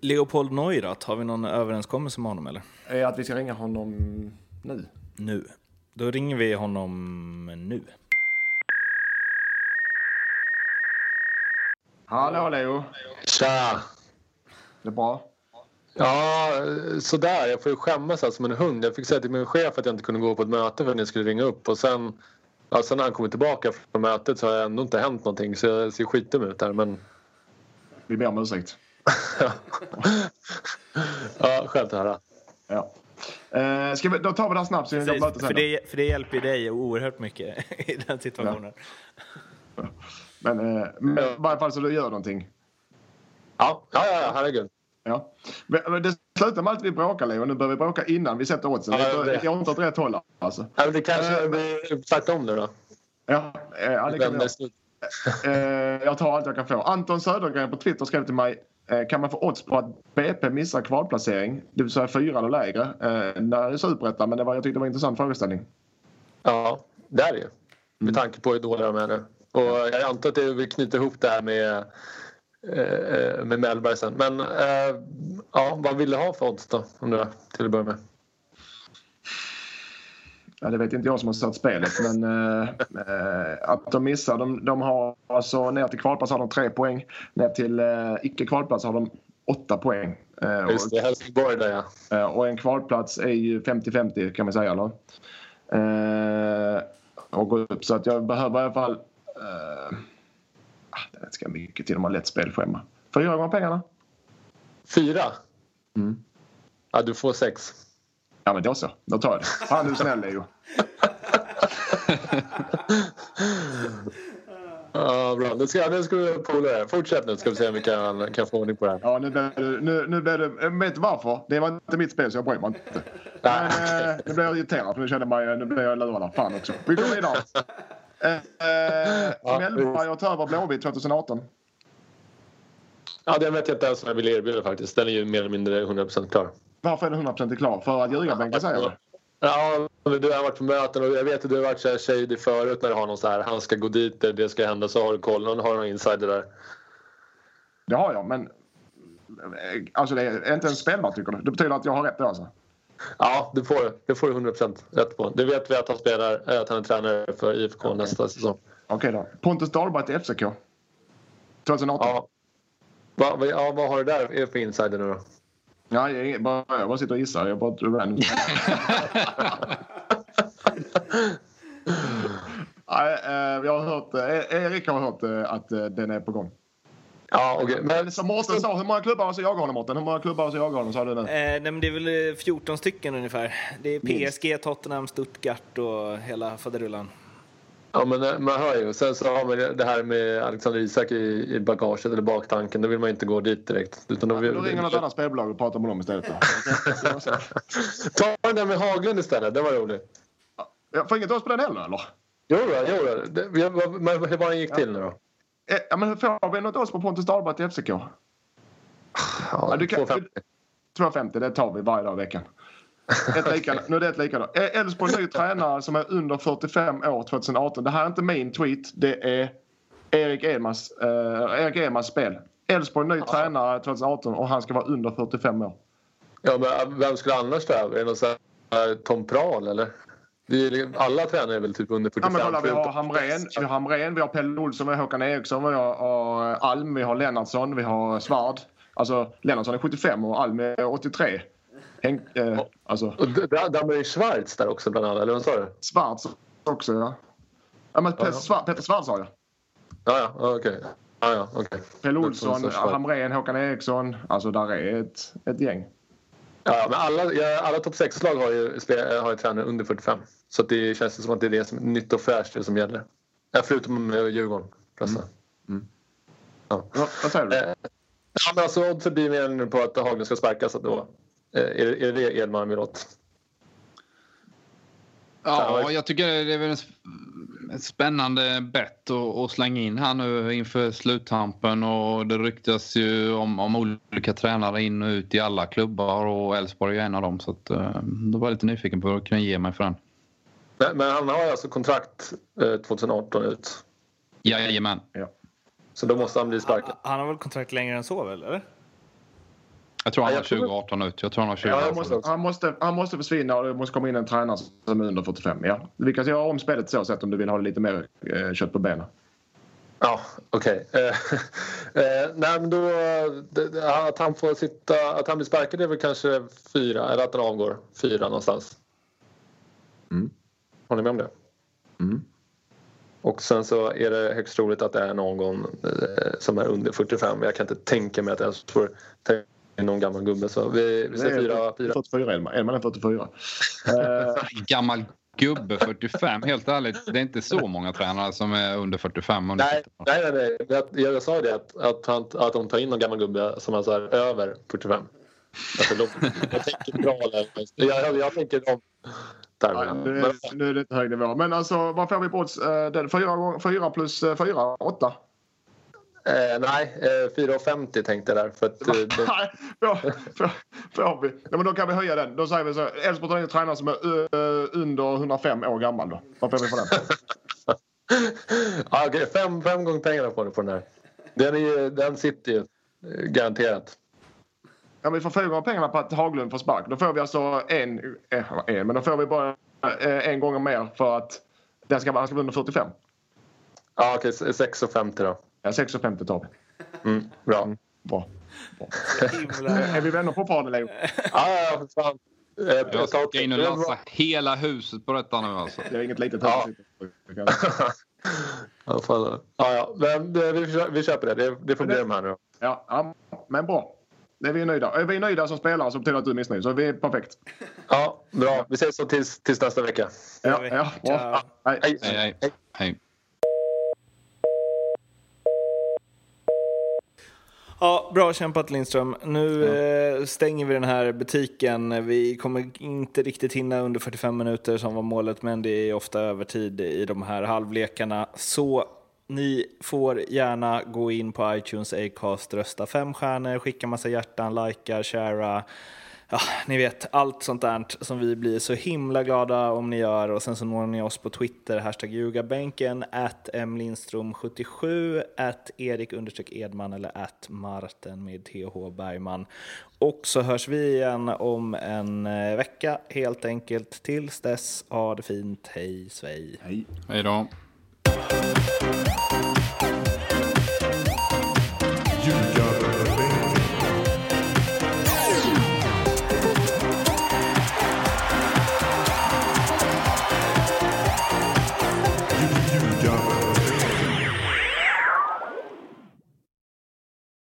Speaker 3: Leopold Neurath, har vi någon överenskommelse med honom eller?
Speaker 1: Eh, att vi ska ringa honom nu.
Speaker 3: Nu. Då ringer vi honom nu.
Speaker 1: Hallå Leo!
Speaker 2: Tja!
Speaker 1: Det är bra?
Speaker 2: Ja, sådär. Jag får ju skämmas här som en hund. Jag fick säga till min chef att jag inte kunde gå på ett möte för att jag skulle ringa upp. Och sen, sen när han kommit tillbaka från mötet så har det ändå inte hänt någonting. Så jag ser skitdum ut här. Men...
Speaker 1: Vi ber om ursäkt.
Speaker 2: ja, skönt att höra.
Speaker 1: Ja. Eh, ska vi, då tar vi det här snabbt. Så
Speaker 3: Precis, för, det, för det hjälper dig oerhört mycket i den situationen.
Speaker 1: Ja. Men, eh, men i varje fall så du gör någonting.
Speaker 2: Ja, ja, ja herregud.
Speaker 1: Ja. Men det slutar med att vi bråkar Leo. Nu börjar vi bråka innan vi sätter oddsen. Ja, det går inte åt rätt håll alltså.
Speaker 2: Ja, det kanske blir tvärtom nu då.
Speaker 1: Ja, ja det kan vi eh, Jag tar allt jag kan få. Anton Södergren på Twitter skrev till mig eh, kan man få odds på att BP missar kvalplacering, det vill säga fyra eller lägre? Eh, det är superettan, men det var, jag tyckte det var en intressant frågeställning.
Speaker 2: Ja, det är det ju. Med mm. tanke på hur dåliga de är nu. Och jag antar att det vill knyta ihop det här med Eh, med Mellberg sen. Men eh, ja, vad vill du ha för odds då? Om du, till att börja med.
Speaker 1: Ja, det vet inte jag som har satt spelet, men äh, att de missar. De, de har alltså ner till kvalplats har de tre poäng. Ner till äh, icke kvalplats har de åtta poäng.
Speaker 2: Äh, Just det, Helsingborg där
Speaker 1: ja. och en kvalplats är ju 50-50 kan man säga. Eller? och gå upp. Så att jag behöver i alla fall Ah, det är ganska mycket till. De har lätt spelschema. Fyra gånger pengarna.
Speaker 2: Fyra?
Speaker 1: Mm.
Speaker 2: Ja, du får sex.
Speaker 1: Ja, men då så. Då tar jag det. Fan, du är snäll, Leo.
Speaker 2: Ja, bra. Nu ska, nu ska vi polare. Fortsätt nu ska vi se om vi kan, kan få ordning på det här.
Speaker 1: Ja, nu blir det... Nu, nu blir det vet varför? Det var inte mitt spel så jag bryr mig inte. Men eh, nu blir jag irriterad för nu känner jag nu blir jag lurad. Fan också. Vi går vidare. Eh, eh, Mellberg och över Blåvitt 2018.
Speaker 2: Ja, den vet jag inte ens om jag vill erbjuda faktiskt. Den är ju mer eller mindre 100% klar.
Speaker 1: Varför är den 100% klar? För att ljugarbänken säger det?
Speaker 2: Ja, du har varit på möten och jag vet att du har varit så här shady förut när du har någon så här, han ska gå dit, det ska hända, så har du koll. Någon har någon insider där.
Speaker 1: Det har jag, men alltså det är inte en spelbart tycker du? Det betyder att jag har rätt då alltså?
Speaker 2: Ja, det får, det får du 100% rätt på. Det vet vi att han spelar, eh, att han är tränare för IFK okay. nästa säsong.
Speaker 1: Okej okay då. Pontus Dahlberg till FCK? 2018?
Speaker 2: Ja. Va, ja, vad har du där för insider nu då?
Speaker 1: Ja, jag, bara, jag bara sitter och gissar. Jag bara... Nej, eh, vi har hört, eh, Erik har hört att den är på gång.
Speaker 2: Ja, okay. men
Speaker 1: Som Mårten sa, hur många klubbar har så jagar honom Mårten? Hur många klubbar har så jagar honom sa du nu?
Speaker 3: Eh, nej, men det är väl eh, 14 stycken ungefär. Det är PSG, Tottenham, Stuttgart och hela faderullan.
Speaker 2: Ja, men eh, man hör ju. Sen så har man det här med Alexander Isak i, i bagaget eller baktanken. Då vill man inte gå dit direkt. Utan då,
Speaker 1: Ja,
Speaker 2: vill,
Speaker 1: då ringer något annat spelbolag och pratar med dem istället.
Speaker 2: Ta den där med Haglund istället. Det var roligt.
Speaker 1: Jag får inget års på den heller eller?
Speaker 2: Jo, jo då. Det, vad- men hur var den gick till nu då?
Speaker 1: Eh, Ja, men får vi något års på Pontus Dahlberg till FCK?
Speaker 2: Ja,
Speaker 1: du kan-
Speaker 2: 2,50.
Speaker 1: 2,50 det tar vi varje dag i veckan. Ett lika, nu är det ett lika då. Eh, Elfsborg ny tränare som är under 45 år 2018. Det här är inte min tweet. Det är Erik Edmans, eh, Erik Edmans spel. Elfsborg ny tränare 2018 och han ska vara under 45 år.
Speaker 2: Ja, men vem skulle annars ta över? Är det någon sån här Tom Prahl eller? Det är, liksom- alla tränare är väl typ under
Speaker 1: Ja,
Speaker 2: 45?
Speaker 1: men kolla, vi har Hamrén, vi har, Hamrén, vi har Pelle Olsson, vi har Håkan Eriksson, vi har, har Alm, vi har Lennartsson, vi har Svard. Alltså Lennartsson är 75 och Alm är 83. Henk, eh, alltså
Speaker 2: Och där där är ju Schwarz där också bland annat, eller vad sa du?
Speaker 1: Svarts också ja. Ja men Petter,
Speaker 2: Ja, ja.
Speaker 1: Svart, Petter Svart sa jag.
Speaker 2: Ja, ja, ja, okej. Ja, ja, okej.
Speaker 1: Pelle Olsson,
Speaker 2: Schwarz.
Speaker 1: Hamrén, Håkan Eriksson. Alltså där är ett, ett gäng.
Speaker 2: Ja, men alla, ja, alla topp 6-lag har ju, har ju tränare under 45. Så att det känns som att det är det som nytt och fräscht det som gäller. Ja, förutom med Djurgården förresten.
Speaker 1: Ja, vad säger du?
Speaker 2: Eh, Ja, men alltså oddset blir mer på att Haglund ska sparkas. Då. Eh, Är, det- är det det Edman vill åt?
Speaker 4: Ja, jag tycker det är väl ett spännande bett att, slänga in här nu inför sluttampen. Och det ryktas ju om, om olika tränare in och ut i alla klubbar och Elfsborg är en av dem. Så att, eh, då var jag lite nyfiken på att kunna ge mig för den.
Speaker 2: Men, men han har alltså kontrakt eh, 2018 ut.
Speaker 4: Jajamän.
Speaker 2: Så då måste han bli sparkad.
Speaker 3: Han har väl kontrakt längre än så väl? Eller?
Speaker 4: Jag tror han
Speaker 2: Ja,
Speaker 4: har
Speaker 2: jag tror-
Speaker 4: 2018 ut. Jag tror han har
Speaker 2: Ja,
Speaker 4: 2018
Speaker 2: jag måste.
Speaker 1: Han måste, han måste försvinna och det måste komma in en tränare som är under 45. Ja. Vi kan göra om spelet så sätt om du vill ha lite mer eh, kött på benen.
Speaker 2: Ja, okej. Eh, eh, nej, men då... Det, att han får sitta... Att han blir sparkad är väl kanske fyra, eller att han avgår fyra någonstans.
Speaker 1: Mm.
Speaker 2: Håller ni med om det?
Speaker 1: Mm.
Speaker 2: Och sen så är det högst troligt att det är någon eh, som är under 45. Jag kan inte tänka mig att jag får ta in någon gammal gubbe. Så vi, vi säger fyra. fyra.
Speaker 1: 44 Elman. Elman är 44. Eh,
Speaker 4: Gammal gubbe 45. Helt ärligt, det är inte så många tränare som är under 45. Om du
Speaker 2: Nej, nej, nej. nej. Jag, jag sa det att, att, han, att de tar in någon gammal gubbe som alltså är över 45. Alltså, de, jag tänker bra jag, jag, jag tänker de termerna.
Speaker 1: nu, nu är det inte hög nivå. Men alltså vad får vi på odds? Eh, fyra plus eh, fyra, åtta.
Speaker 2: Eh, nej, eh, 4,50 tänkte jag där. För att, eh, det,
Speaker 1: Nej, får, får vi. Ja, men då kan vi höja den. Då säger vi så. Elfsborg tar in en tränare som är eh, under 105 år gammal. Då. Vad får vi för den?
Speaker 2: ja, okej, fem, fem gånger pengarna får du på den här. Den, är, den sitter ju eh, garanterat.
Speaker 1: Ja, vi får fyra gånger pengarna på att Haglund får spark. Då får vi alltså en, eh, en men då får vi bara en gång mer för att den ska, vara- han ska vara under 45.
Speaker 2: Ja, okej, 6,50 då.
Speaker 1: Ja, 6,50 tar vi.
Speaker 2: Mm, bra.
Speaker 1: Bra. Bra.
Speaker 3: Himla...
Speaker 1: Är vi vänner fortfarande Leo?
Speaker 2: Ja, ja, för fan. Eh,
Speaker 4: Jag ska in och
Speaker 2: det är bra.
Speaker 4: lassa hela huset på detta nu alltså.
Speaker 1: Det är inget litet
Speaker 2: Ja.
Speaker 1: hus.
Speaker 2: Ja, fan. ja, ja. Men det, vi, vi köper det. Det, det får bli de här nu.
Speaker 1: Ja, ja, men bra. Det är vi nöjda. Är vi nöjda som spelare så betyder det att du är missnöjd. Så är vi perfekt.
Speaker 2: Ja, bra. Vi ses så tills, tills nästa vecka.
Speaker 1: Ja, ja, bra.
Speaker 2: Hej.
Speaker 4: Hej. Hej, hej.
Speaker 3: Ja, bra kämpat Lindström. Nu eh, stänger vi den här butiken. Vi kommer inte riktigt hinna under 45 minuter som var målet, men det är ofta övertid i de här halvlekarna. Så ni får gärna gå in på iTunes, Acast, rösta fem stjärnor, skicka massa hjärtan, likea, sharea. Ja, ni vet, allt sånt där som vi blir så himla glada om ni gör. Och sen så når ni oss på Twitter, hashtag ljugarbänken, at mlindström77, at erik Edman eller at Marten med TH Bergman. Och så hörs vi igen om en eh, vecka helt enkelt. Tills dess, ha det fint, hej svej.
Speaker 1: Hej.
Speaker 4: Hej då.